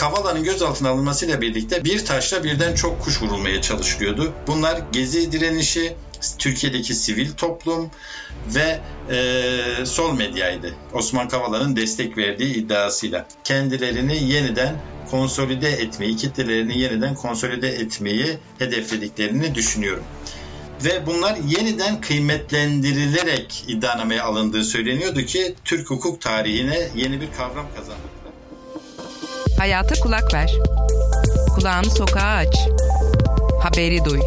Kavala'nın gözaltına alınmasıyla birlikte bir taşla birden çok kuş vurulmaya çalışılıyordu. Bunlar gezi direnişi, Türkiye'deki sivil toplum ve e, sol medyaydı. Osman Kavala'nın destek verdiği iddiasıyla. Kendilerini yeniden konsolide etmeyi, kitlelerini yeniden konsolide etmeyi hedeflediklerini düşünüyorum. Ve bunlar yeniden kıymetlendirilerek iddianameye alındığı söyleniyordu ki Türk hukuk tarihine yeni bir kavram kazandı. Hayata kulak ver. Kulağını sokağa aç. Haberi duy.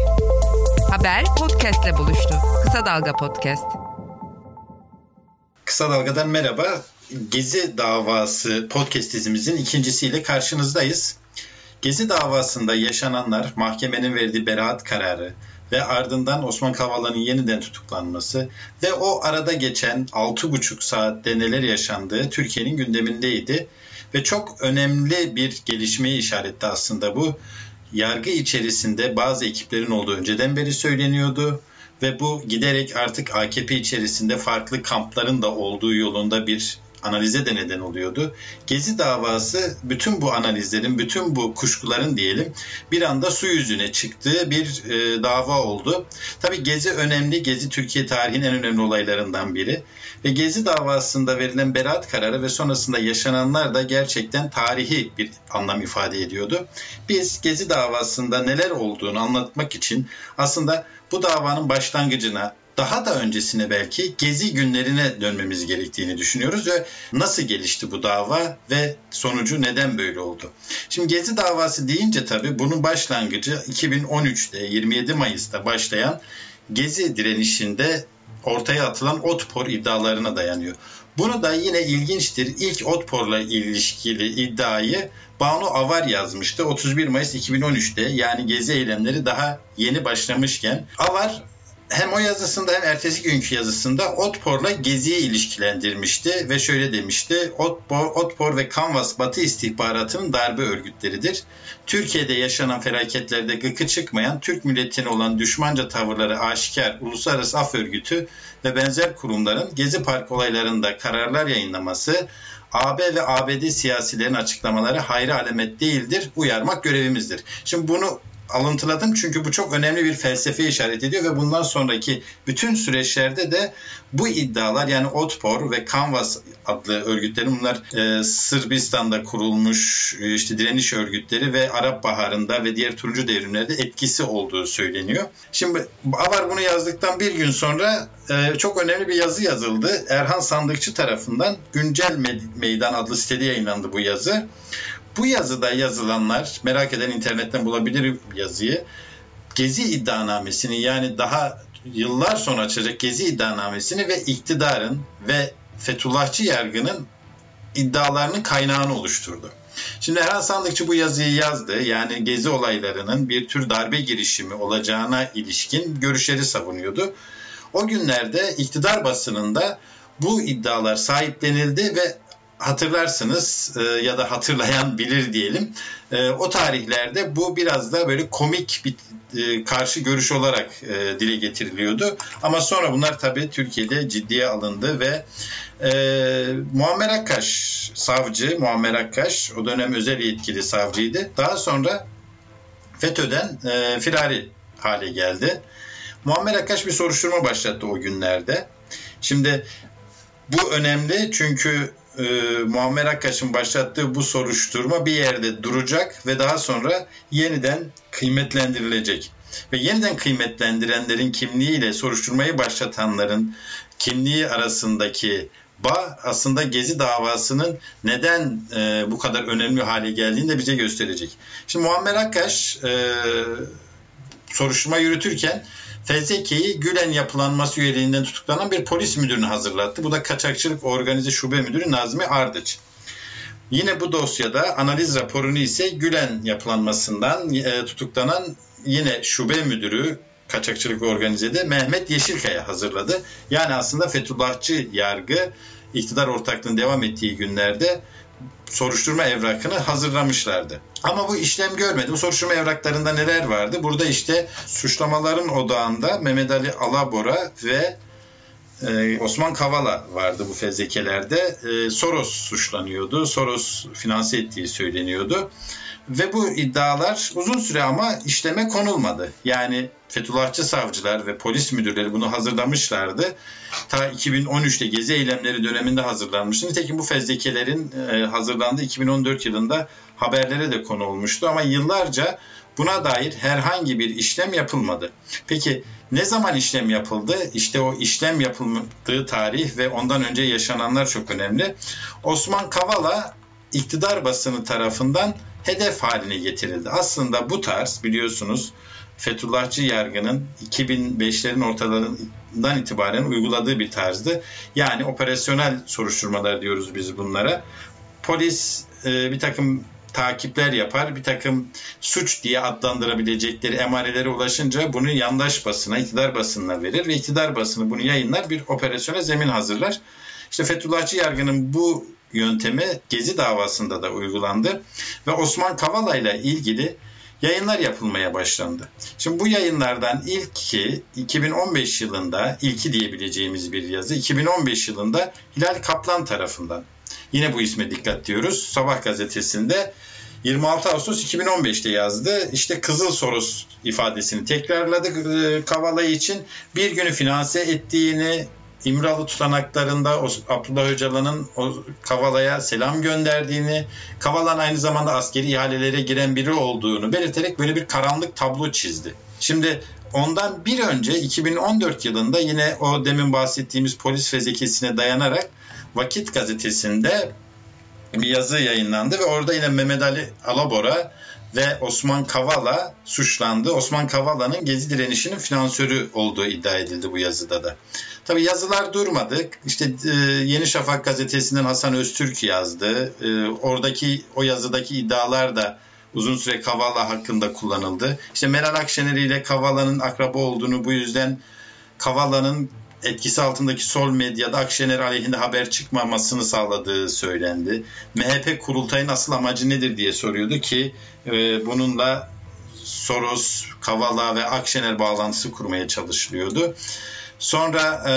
Haber podcastle buluştu. Kısa Dalga Podcast. Kısa Dalga'dan merhaba. Gezi davası podcast dizimizin ikincisiyle karşınızdayız. Gezi davasında yaşananlar, mahkemenin verdiği beraat kararı ve ardından Osman Kavala'nın yeniden tutuklanması ve o arada geçen 6,5 saatte neler yaşandığı Türkiye'nin gündemindeydi. Ve çok önemli bir gelişmeyi işaretti aslında bu. Yargı içerisinde bazı ekiplerin olduğu önceden beri söyleniyordu ve bu giderek artık AKP içerisinde farklı kampların da olduğu yolunda bir analize de neden oluyordu. Gezi davası bütün bu analizlerin, bütün bu kuşkuların diyelim bir anda su yüzüne çıktığı bir e, dava oldu. Tabii Gezi önemli. Gezi Türkiye tarihinin en önemli olaylarından biri. Ve Gezi davasında verilen beraat kararı ve sonrasında yaşananlar da gerçekten tarihi bir anlam ifade ediyordu. Biz Gezi davasında neler olduğunu anlatmak için aslında bu davanın başlangıcına, daha da öncesine belki gezi günlerine dönmemiz gerektiğini düşünüyoruz ve nasıl gelişti bu dava ve sonucu neden böyle oldu? Şimdi gezi davası deyince tabii bunun başlangıcı 2013'te 27 Mayıs'ta başlayan gezi direnişinde ortaya atılan Otpor iddialarına dayanıyor. Bunu da yine ilginçtir. İlk Otpor'la ilişkili iddiayı Banu Avar yazmıştı 31 Mayıs 2013'te yani gezi eylemleri daha yeni başlamışken. Avar hem o yazısında hem ertesi günkü yazısında Otpor'la Gezi'yi ilişkilendirmişti ve şöyle demişti. Otpor, Otpor ve Canvas Batı istihbaratının darbe örgütleridir. Türkiye'de yaşanan felaketlerde gıkı çıkmayan Türk milletine olan düşmanca tavırları aşikar Uluslararası Af Örgütü ve benzer kurumların Gezi Park olaylarında kararlar yayınlaması AB ve ABD siyasilerin açıklamaları hayra alamet değildir, uyarmak görevimizdir. Şimdi bunu alıntıladım çünkü bu çok önemli bir felsefe işaret ediyor ve bundan sonraki bütün süreçlerde de bu iddialar yani Otpor ve Canvas adlı örgütlerin bunlar e, Sırbistan'da kurulmuş e, işte direniş örgütleri ve Arap Baharı'nda ve diğer turuncu devrimlerde etkisi olduğu söyleniyor. Şimdi Avar bunu yazdıktan bir gün sonra e, çok önemli bir yazı yazıldı. Erhan Sandıkçı tarafından Güncel Meydan adlı sitede yayınlandı bu yazı. Bu yazıda yazılanlar merak eden internetten bulabilir yazıyı. Gezi iddianamesini yani daha yıllar sonra açacak Gezi iddianamesini ve iktidarın ve Fethullahçı yargının iddialarının kaynağını oluşturdu. Şimdi Erhan Sandıkçı bu yazıyı yazdı. Yani gezi olaylarının bir tür darbe girişimi olacağına ilişkin görüşleri savunuyordu. O günlerde iktidar basınında bu iddialar sahiplenildi ve hatırlarsınız e, ya da hatırlayan bilir diyelim. E, o tarihlerde bu biraz da böyle komik bir e, karşı görüş olarak e, dile getiriliyordu. Ama sonra bunlar tabii Türkiye'de ciddiye alındı ve e, Muammer Akkaş savcı, Muammer Akkaş o dönem özel yetkili savcıydı. Daha sonra FETÖ'den e, firari hale geldi. Muammer Akkaş bir soruşturma başlattı o günlerde. Şimdi bu önemli çünkü e, Muammer Akkaş'ın başlattığı bu soruşturma bir yerde duracak ve daha sonra yeniden kıymetlendirilecek. Ve yeniden kıymetlendirenlerin kimliğiyle soruşturmayı başlatanların kimliği arasındaki bağ aslında Gezi davasının neden e, bu kadar önemli hale geldiğini de bize gösterecek. Şimdi Muammer Akkaş e, soruşturma yürütürken Fezleke'yi Gülen yapılanması üyeliğinden tutuklanan bir polis müdürünü hazırlattı. Bu da Kaçakçılık Organize Şube Müdürü Nazmi Ardıç. Yine bu dosyada analiz raporunu ise Gülen yapılanmasından e, tutuklanan yine şube müdürü kaçakçılık organizede Mehmet Yeşilkaya hazırladı. Yani aslında Fethullahçı yargı iktidar ortaklığının devam ettiği günlerde soruşturma evrakını hazırlamışlardı. Ama bu işlem görmedi. Bu soruşturma evraklarında neler vardı? Burada işte suçlamaların odağında Mehmet Ali Alabora ve e, Osman Kavala vardı bu fezlekelerde. E, Soros suçlanıyordu. Soros finanse ettiği söyleniyordu. Ve bu iddialar uzun süre ama işleme konulmadı. Yani Fethullahçı savcılar ve polis müdürleri bunu hazırlamışlardı. Ta 2013'te gezi eylemleri döneminde hazırlanmıştı. Nitekim bu fezlekelerin e, hazırlandığı 2014 yılında haberlere de konu olmuştu. Ama yıllarca buna dair herhangi bir işlem yapılmadı. Peki ne zaman işlem yapıldı? İşte o işlem yapıldığı tarih ve ondan önce yaşananlar çok önemli. Osman Kavala iktidar basını tarafından hedef haline getirildi. Aslında bu tarz biliyorsunuz Fethullahçı yargının 2005'lerin ortalarından itibaren uyguladığı bir tarzdı. Yani operasyonel soruşturmalar diyoruz biz bunlara. Polis e, bir takım takipler yapar. Bir takım suç diye adlandırabilecekleri emarelere ulaşınca bunu yandaş basına, iktidar basınına verir ve iktidar basını bunu yayınlar bir operasyona zemin hazırlar. İşte Fethullahçı yargının bu yöntemi Gezi davasında da uygulandı ve Osman Kavala ile ilgili yayınlar yapılmaya başlandı. Şimdi bu yayınlardan ilki 2015 yılında ilki diyebileceğimiz bir yazı 2015 yılında Hilal Kaplan tarafından Yine bu isme dikkat diyoruz. Sabah gazetesinde 26 Ağustos 2015'te yazdı. İşte Kızıl Soros ifadesini tekrarladı e, Kavala için. Bir günü finanse ettiğini, İmralı tutanaklarında Abdullah Öcalan'ın Kavala'ya selam gönderdiğini, Kavala'nın aynı zamanda askeri ihalelere giren biri olduğunu belirterek böyle bir karanlık tablo çizdi. Şimdi ondan bir önce 2014 yılında yine o demin bahsettiğimiz polis fezlekesine dayanarak Vakit gazetesinde bir yazı yayınlandı ve orada yine Mehmet Ali Alabora ve Osman Kavala suçlandı. Osman Kavala'nın Gezi direnişinin finansörü olduğu iddia edildi bu yazıda da. Tabi yazılar durmadı. İşte e, Yeni Şafak gazetesinden Hasan Öztürk yazdı. E, oradaki o yazıdaki iddialar da uzun süre Kavala hakkında kullanıldı. İşte Meral Akşener ile Kavala'nın akraba olduğunu bu yüzden Kavala'nın etkisi altındaki sol medyada Akşener aleyhinde haber çıkmamasını sağladığı söylendi. MHP kurultayın asıl amacı nedir diye soruyordu ki e, bununla Soros, Kavala ve Akşener bağlantısı kurmaya çalışılıyordu. Sonra e,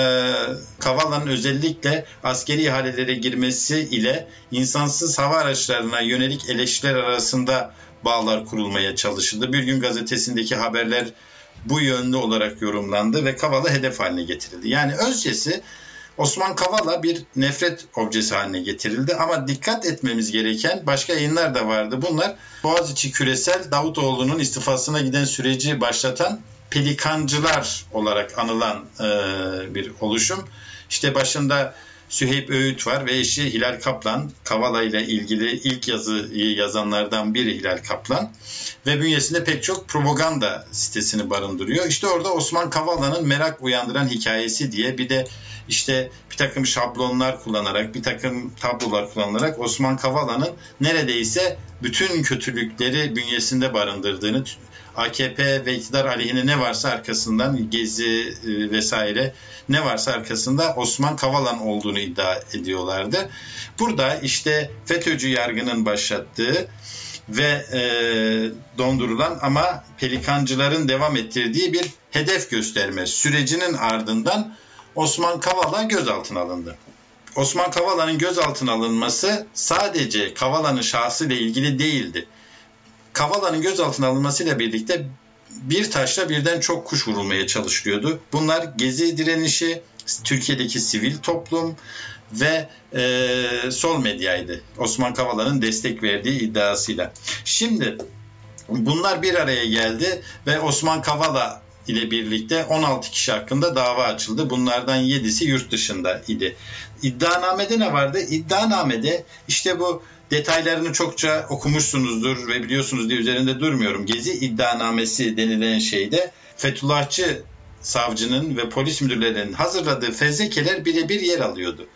Kavala'nın özellikle askeri ihalelere girmesi ile insansız hava araçlarına yönelik eleştiriler arasında bağlar kurulmaya çalışıldı. Bir gün gazetesindeki haberler bu yönlü olarak yorumlandı ve Kavala hedef haline getirildi. Yani özcesi Osman Kavala bir nefret objesi haline getirildi ama dikkat etmemiz gereken başka yayınlar da vardı. Bunlar Boğaziçi Küresel Davutoğlu'nun istifasına giden süreci başlatan pelikancılar olarak anılan e, bir oluşum. İşte başında Süheyb Öğüt var ve eşi Hilal Kaplan. Kavala ile ilgili ilk yazıyı yazanlardan biri Hilal Kaplan. Ve bünyesinde pek çok propaganda sitesini barındırıyor. İşte orada Osman Kavala'nın merak uyandıran hikayesi diye bir de işte bir takım şablonlar kullanarak, bir takım tablolar kullanarak Osman Kavala'nın neredeyse bütün kötülükleri bünyesinde barındırdığını, AKP ve iktidar aleyhine ne varsa arkasından Gezi e, vesaire ne varsa arkasında Osman Kavala'nın olduğunu iddia ediyorlardı. Burada işte FETÖ'cü yargının başlattığı ve e, dondurulan ama pelikancıların devam ettirdiği bir hedef gösterme sürecinin ardından Osman Kavala gözaltına alındı. Osman Kavala'nın gözaltına alınması sadece Kavala'nın şahsıyla ilgili değildi. Kavala'nın gözaltına alınmasıyla birlikte bir taşla birden çok kuş vurulmaya çalışılıyordu. Bunlar gezi direnişi, Türkiye'deki sivil toplum ve e, sol medyaydı. Osman Kavala'nın destek verdiği iddiasıyla. Şimdi bunlar bir araya geldi ve Osman Kavala ile birlikte 16 kişi hakkında dava açıldı. Bunlardan 7'si yurt dışında idi. İddianamede ne vardı? İddianamede işte bu detaylarını çokça okumuşsunuzdur ve biliyorsunuz diye üzerinde durmuyorum. Gezi iddianamesi denilen şeyde Fethullahçı savcının ve polis müdürlerinin hazırladığı fezlekeler birebir yer alıyordu.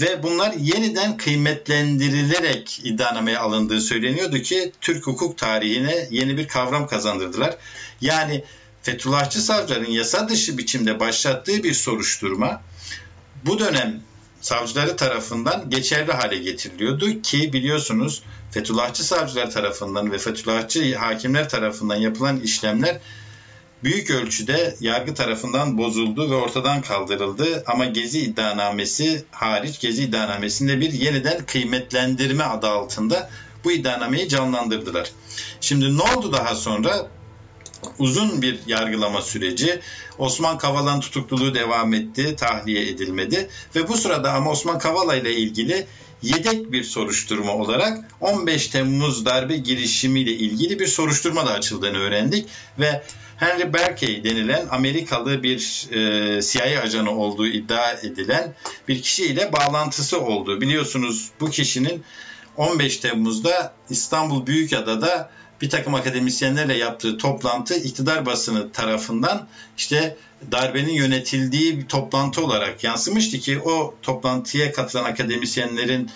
Ve bunlar yeniden kıymetlendirilerek iddianameye alındığı söyleniyordu ki Türk hukuk tarihine yeni bir kavram kazandırdılar. Yani Fethullahçı savcıların yasa dışı biçimde başlattığı bir soruşturma bu dönem savcıları tarafından geçerli hale getiriliyordu ki biliyorsunuz Fethullahçı savcılar tarafından ve Fethullahçı hakimler tarafından yapılan işlemler büyük ölçüde yargı tarafından bozuldu ve ortadan kaldırıldı. Ama Gezi iddianamesi hariç Gezi iddianamesinde bir yeniden kıymetlendirme adı altında bu iddianameyi canlandırdılar. Şimdi ne oldu daha sonra? Uzun bir yargılama süreci. Osman Kavala'nın tutukluluğu devam etti, tahliye edilmedi ve bu sırada ama Osman Kavala ile ilgili yedek bir soruşturma olarak 15 Temmuz darbe girişimiyle ilgili bir soruşturma da açıldığını öğrendik ve Henry Berkey denilen Amerikalı bir e, CIA ajanı olduğu iddia edilen bir kişiyle bağlantısı oldu. Biliyorsunuz bu kişinin 15 Temmuz'da İstanbul Büyükada'da bir takım akademisyenlerle yaptığı toplantı iktidar basını tarafından işte darbenin yönetildiği bir toplantı olarak yansımıştı ki o toplantıya katılan akademisyenlerin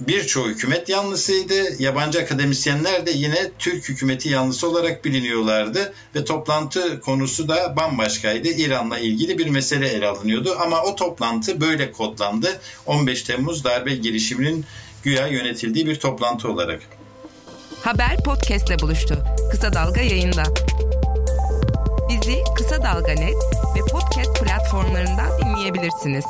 birçoğu hükümet yanlısıydı. Yabancı akademisyenler de yine Türk hükümeti yanlısı olarak biliniyorlardı ve toplantı konusu da bambaşkaydı. İran'la ilgili bir mesele ele alınıyordu ama o toplantı böyle kodlandı. 15 Temmuz darbe girişiminin güya yönetildiği bir toplantı olarak. Haber podcastle buluştu. Kısa Dalga yayında. Bizi Kısa Dalga Net ve podcast platformlarından dinleyebilirsiniz.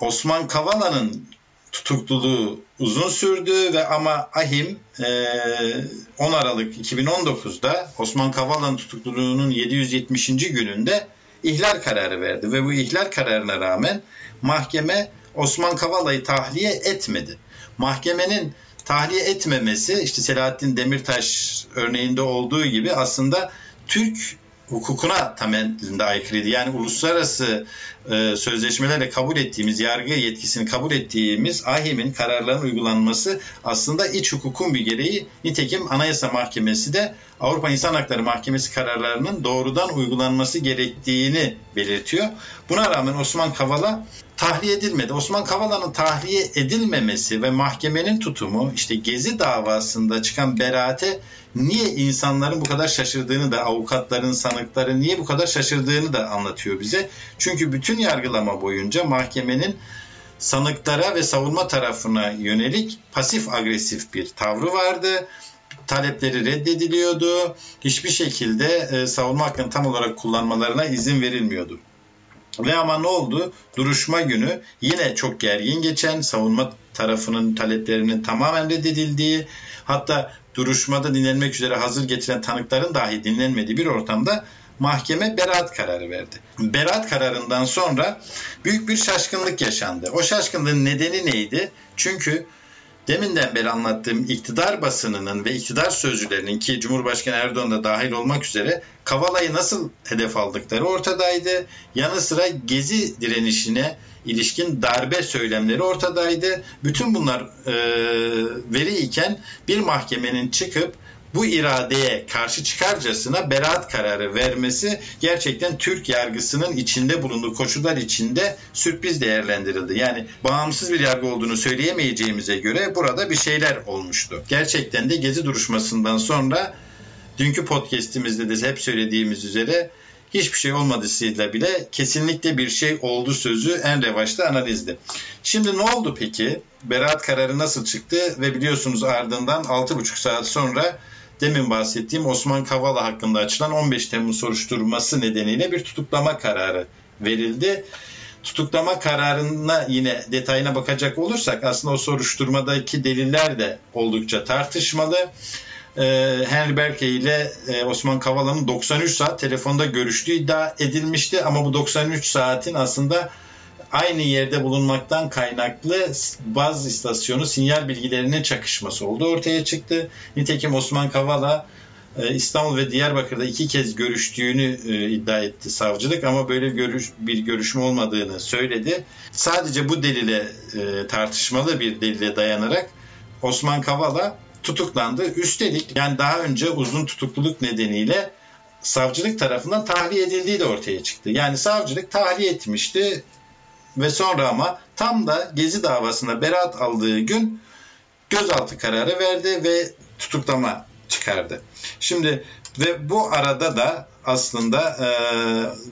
Osman Kavala'nın tutukluluğu uzun sürdü ve ama Ahim 10 Aralık 2019'da Osman Kavala'nın tutukluluğunun 770. gününde ihlal kararı verdi ve bu ihlal kararına rağmen mahkeme Osman Kavala'yı tahliye etmedi. Mahkemenin tahliye etmemesi işte Selahattin Demirtaş örneğinde olduğu gibi aslında Türk hukukuna temelinde aykırıydı. Yani uluslararası e, sözleşmelerle kabul ettiğimiz, yargı yetkisini kabul ettiğimiz AHİM'in kararlarının uygulanması aslında iç hukukun bir gereği. Nitekim Anayasa Mahkemesi de Avrupa İnsan Hakları Mahkemesi kararlarının doğrudan uygulanması gerektiğini belirtiyor. Buna rağmen Osman Kavala tahliye edilmedi. Osman Kavala'nın tahliye edilmemesi ve mahkemenin tutumu işte Gezi davasında çıkan beraate niye insanların bu kadar şaşırdığını da avukatların, sanıkların niye bu kadar şaşırdığını da anlatıyor bize. Çünkü bütün yargılama boyunca mahkemenin sanıklara ve savunma tarafına yönelik pasif agresif bir tavrı vardı. Talepleri reddediliyordu. Hiçbir şekilde e, savunma hakkını tam olarak kullanmalarına izin verilmiyordu. Ve ama ne oldu? Duruşma günü yine çok gergin geçen, savunma tarafının taleplerinin tamamen reddedildiği, hatta duruşmada dinlenmek üzere hazır getiren tanıkların dahi dinlenmediği bir ortamda mahkeme beraat kararı verdi. Beraat kararından sonra büyük bir şaşkınlık yaşandı. O şaşkınlığın nedeni neydi? Çünkü deminden beri anlattığım iktidar basınının ve iktidar sözcülerinin ki Cumhurbaşkanı Erdoğan da dahil olmak üzere Kavala'yı nasıl hedef aldıkları ortadaydı. Yanı sıra Gezi direnişine ilişkin darbe söylemleri ortadaydı. Bütün bunlar e, veri iken bir mahkemenin çıkıp bu iradeye karşı çıkarcasına beraat kararı vermesi gerçekten Türk yargısının içinde bulunduğu koşullar içinde sürpriz değerlendirildi. Yani bağımsız bir yargı olduğunu söyleyemeyeceğimize göre burada bir şeyler olmuştu. Gerçekten de gezi duruşmasından sonra dünkü podcast'imizde de hep söylediğimiz üzere hiçbir şey olmadığıyla bile kesinlikle bir şey oldu sözü en revaçta analizdi. Şimdi ne oldu peki? Beraat kararı nasıl çıktı ve biliyorsunuz ardından 6,5 saat sonra demin bahsettiğim Osman Kavala hakkında açılan 15 Temmuz soruşturması nedeniyle bir tutuklama kararı verildi. Tutuklama kararına yine detayına bakacak olursak aslında o soruşturmadaki deliller de oldukça tartışmalı. Ee, Henry Berkey ile e, Osman Kavala'nın 93 saat telefonda görüştüğü iddia edilmişti ama bu 93 saatin aslında aynı yerde bulunmaktan kaynaklı baz istasyonu sinyal bilgilerinin çakışması oldu ortaya çıktı. Nitekim Osman Kavala e, İstanbul ve Diyarbakır'da iki kez görüştüğünü e, iddia etti savcılık ama böyle görüş, bir görüşme olmadığını söyledi. Sadece bu delile tartışmalı bir delile dayanarak Osman Kavala tutuklandı. Üstelik yani daha önce uzun tutukluluk nedeniyle savcılık tarafından tahliye edildiği de ortaya çıktı. Yani savcılık tahliye etmişti ve sonra ama tam da Gezi davasında beraat aldığı gün gözaltı kararı verdi ve tutuklama çıkardı. Şimdi ve bu arada da aslında e,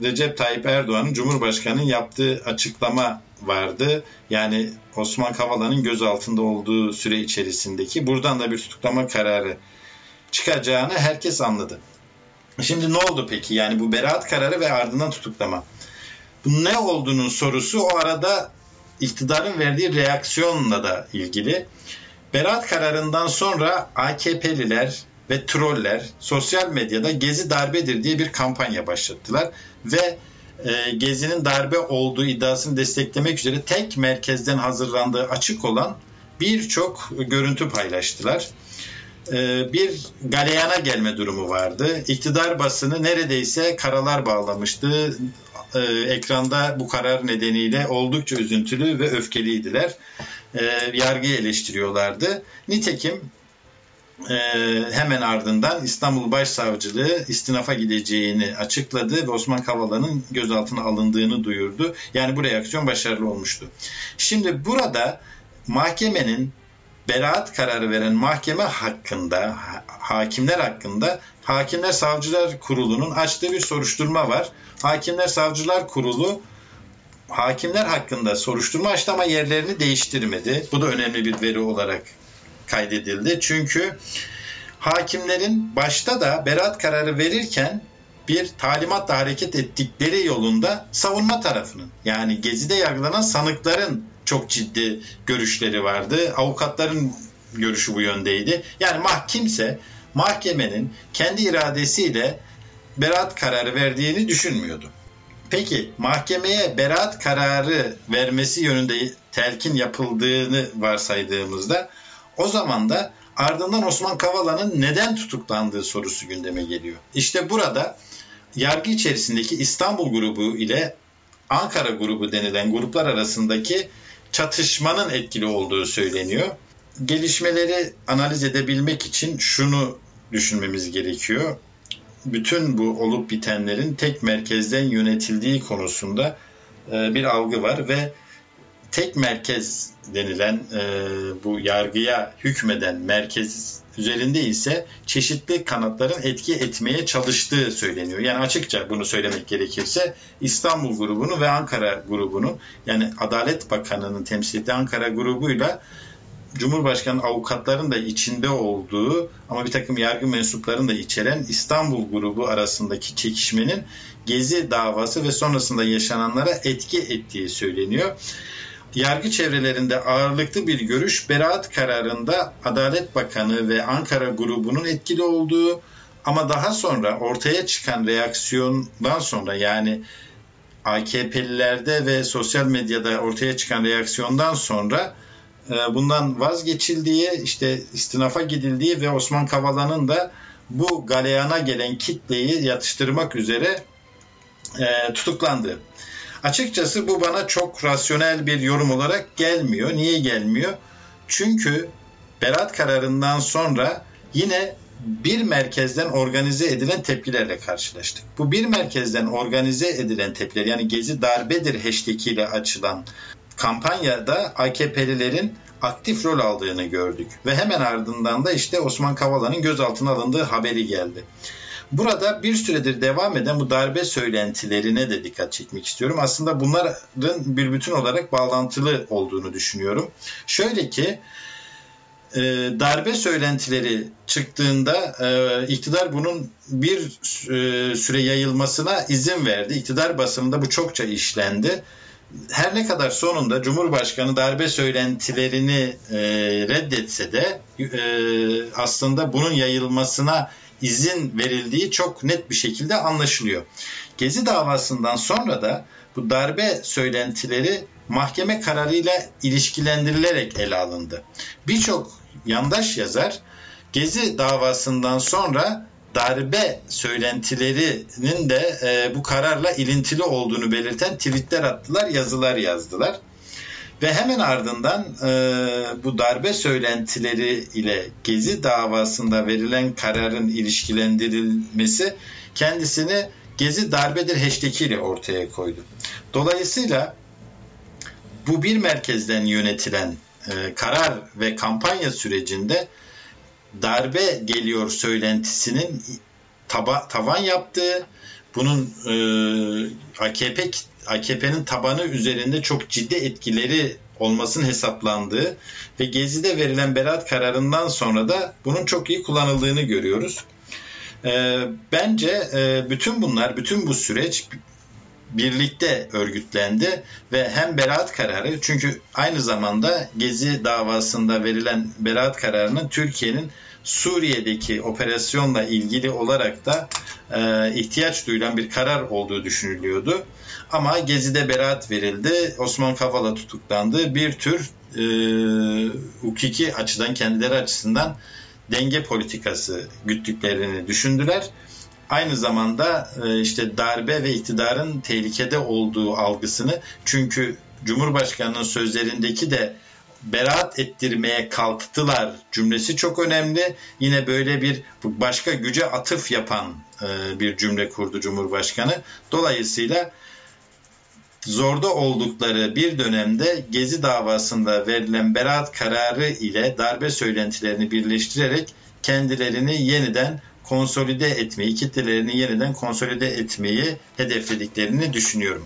Recep Tayyip Erdoğan'ın Cumhurbaşkanı'nın yaptığı açıklama vardı. Yani Osman Kavala'nın gözaltında olduğu süre içerisindeki buradan da bir tutuklama kararı çıkacağını herkes anladı. Şimdi ne oldu peki? Yani bu beraat kararı ve ardından tutuklama. Bu ne olduğunun sorusu o arada iktidarın verdiği reaksiyonla da ilgili. Beraat kararından sonra AKP'liler ve troller sosyal medyada Gezi darbedir diye bir kampanya başlattılar ve e, Gezi'nin darbe olduğu iddiasını desteklemek üzere tek merkezden hazırlandığı açık olan birçok görüntü paylaştılar. E, bir galeyana gelme durumu vardı. İktidar basını neredeyse karalar bağlamıştı. E, ekranda bu karar nedeniyle oldukça üzüntülü ve öfkeliydiler. E, yargıyı eleştiriyorlardı. Nitekim e, hemen ardından İstanbul Başsavcılığı istinafa gideceğini açıkladı ve Osman Kavala'nın gözaltına alındığını duyurdu. Yani bu reaksiyon başarılı olmuştu. Şimdi burada mahkemenin beraat kararı veren mahkeme hakkında, hakimler hakkında Hakimler Savcılar Kurulu'nun açtığı bir soruşturma var. Hakimler Savcılar Kurulu hakimler hakkında soruşturma açtı ama yerlerini değiştirmedi. Bu da önemli bir veri olarak kaydedildi. Çünkü hakimlerin başta da beraat kararı verirken bir talimatla hareket ettikleri yolunda savunma tarafının yani Gezi'de yargılanan sanıkların çok ciddi görüşleri vardı. Avukatların görüşü bu yöndeydi. Yani mahkimse mahkemenin kendi iradesiyle beraat kararı verdiğini düşünmüyordu. Peki mahkemeye beraat kararı vermesi yönünde telkin yapıldığını varsaydığımızda o zaman da ardından Osman Kavala'nın neden tutuklandığı sorusu gündeme geliyor. İşte burada yargı içerisindeki İstanbul grubu ile Ankara grubu denilen gruplar arasındaki çatışmanın etkili olduğu söyleniyor. Gelişmeleri analiz edebilmek için şunu düşünmemiz gerekiyor. Bütün bu olup bitenlerin tek merkezden yönetildiği konusunda e, bir algı var ve tek merkez denilen e, bu yargıya hükmeden merkez üzerinde ise çeşitli kanatların etki etmeye çalıştığı söyleniyor. Yani açıkça bunu söylemek gerekirse İstanbul grubunu ve Ankara grubunu yani Adalet Bakanı'nın temsil ettiği Ankara grubuyla Cumhurbaşkanı avukatların da içinde olduğu ama bir takım yargı mensuplarını da içeren İstanbul grubu arasındaki çekişmenin Gezi davası ve sonrasında yaşananlara etki ettiği söyleniyor yargı çevrelerinde ağırlıklı bir görüş beraat kararında Adalet Bakanı ve Ankara grubunun etkili olduğu ama daha sonra ortaya çıkan reaksiyondan sonra yani AKP'lilerde ve sosyal medyada ortaya çıkan reaksiyondan sonra e, bundan vazgeçildiği, işte istinafa gidildiği ve Osman Kavala'nın da bu galeyana gelen kitleyi yatıştırmak üzere e, tutuklandı. Açıkçası bu bana çok rasyonel bir yorum olarak gelmiyor. Niye gelmiyor? Çünkü Berat kararından sonra yine bir merkezden organize edilen tepkilerle karşılaştık. Bu bir merkezden organize edilen tepkiler yani Gezi darbedir hashtag ile açılan kampanyada AKP'lilerin aktif rol aldığını gördük. Ve hemen ardından da işte Osman Kavala'nın gözaltına alındığı haberi geldi. Burada bir süredir devam eden bu darbe söylentilerine de dikkat çekmek istiyorum. Aslında bunların bir bütün olarak bağlantılı olduğunu düşünüyorum. Şöyle ki e, darbe söylentileri çıktığında e, iktidar bunun bir e, süre yayılmasına izin verdi. İktidar basınında bu çokça işlendi. Her ne kadar sonunda Cumhurbaşkanı darbe söylentilerini e, reddetse de e, aslında bunun yayılmasına izin verildiği çok net bir şekilde anlaşılıyor. Gezi davasından sonra da bu darbe söylentileri mahkeme kararıyla ilişkilendirilerek ele alındı. Birçok yandaş yazar Gezi davasından sonra darbe söylentilerinin de e, bu kararla ilintili olduğunu belirten tweetler attılar, yazılar yazdılar. Ve hemen ardından e, bu darbe söylentileri ile Gezi davasında verilen kararın ilişkilendirilmesi kendisini Gezi darbedir hashtag ile ortaya koydu. Dolayısıyla bu bir merkezden yönetilen e, karar ve kampanya sürecinde darbe geliyor söylentisinin taba, tavan yaptığı, bunun e, AKP AKP'nin tabanı üzerinde çok ciddi etkileri olmasının hesaplandığı ve Gezi'de verilen beraat kararından sonra da bunun çok iyi kullanıldığını görüyoruz. E, bence e, bütün bunlar, bütün bu süreç birlikte örgütlendi ve hem beraat kararı çünkü aynı zamanda Gezi davasında verilen beraat kararının Türkiye'nin Suriye'deki operasyonla ilgili olarak da e, ihtiyaç duyulan bir karar olduğu düşünülüyordu. Ama Gezi'de beraat verildi. Osman Kavala tutuklandı. Bir tür e, hukuki açıdan kendileri açısından denge politikası güttüklerini düşündüler. Aynı zamanda e, işte darbe ve iktidarın tehlikede olduğu algısını çünkü Cumhurbaşkanı'nın sözlerindeki de beraat ettirmeye kalktılar cümlesi çok önemli. Yine böyle bir başka güce atıf yapan e, bir cümle kurdu Cumhurbaşkanı. Dolayısıyla zorda oldukları bir dönemde Gezi davasında verilen beraat kararı ile darbe söylentilerini birleştirerek kendilerini yeniden konsolide etmeyi, kitlelerini yeniden konsolide etmeyi hedeflediklerini düşünüyorum.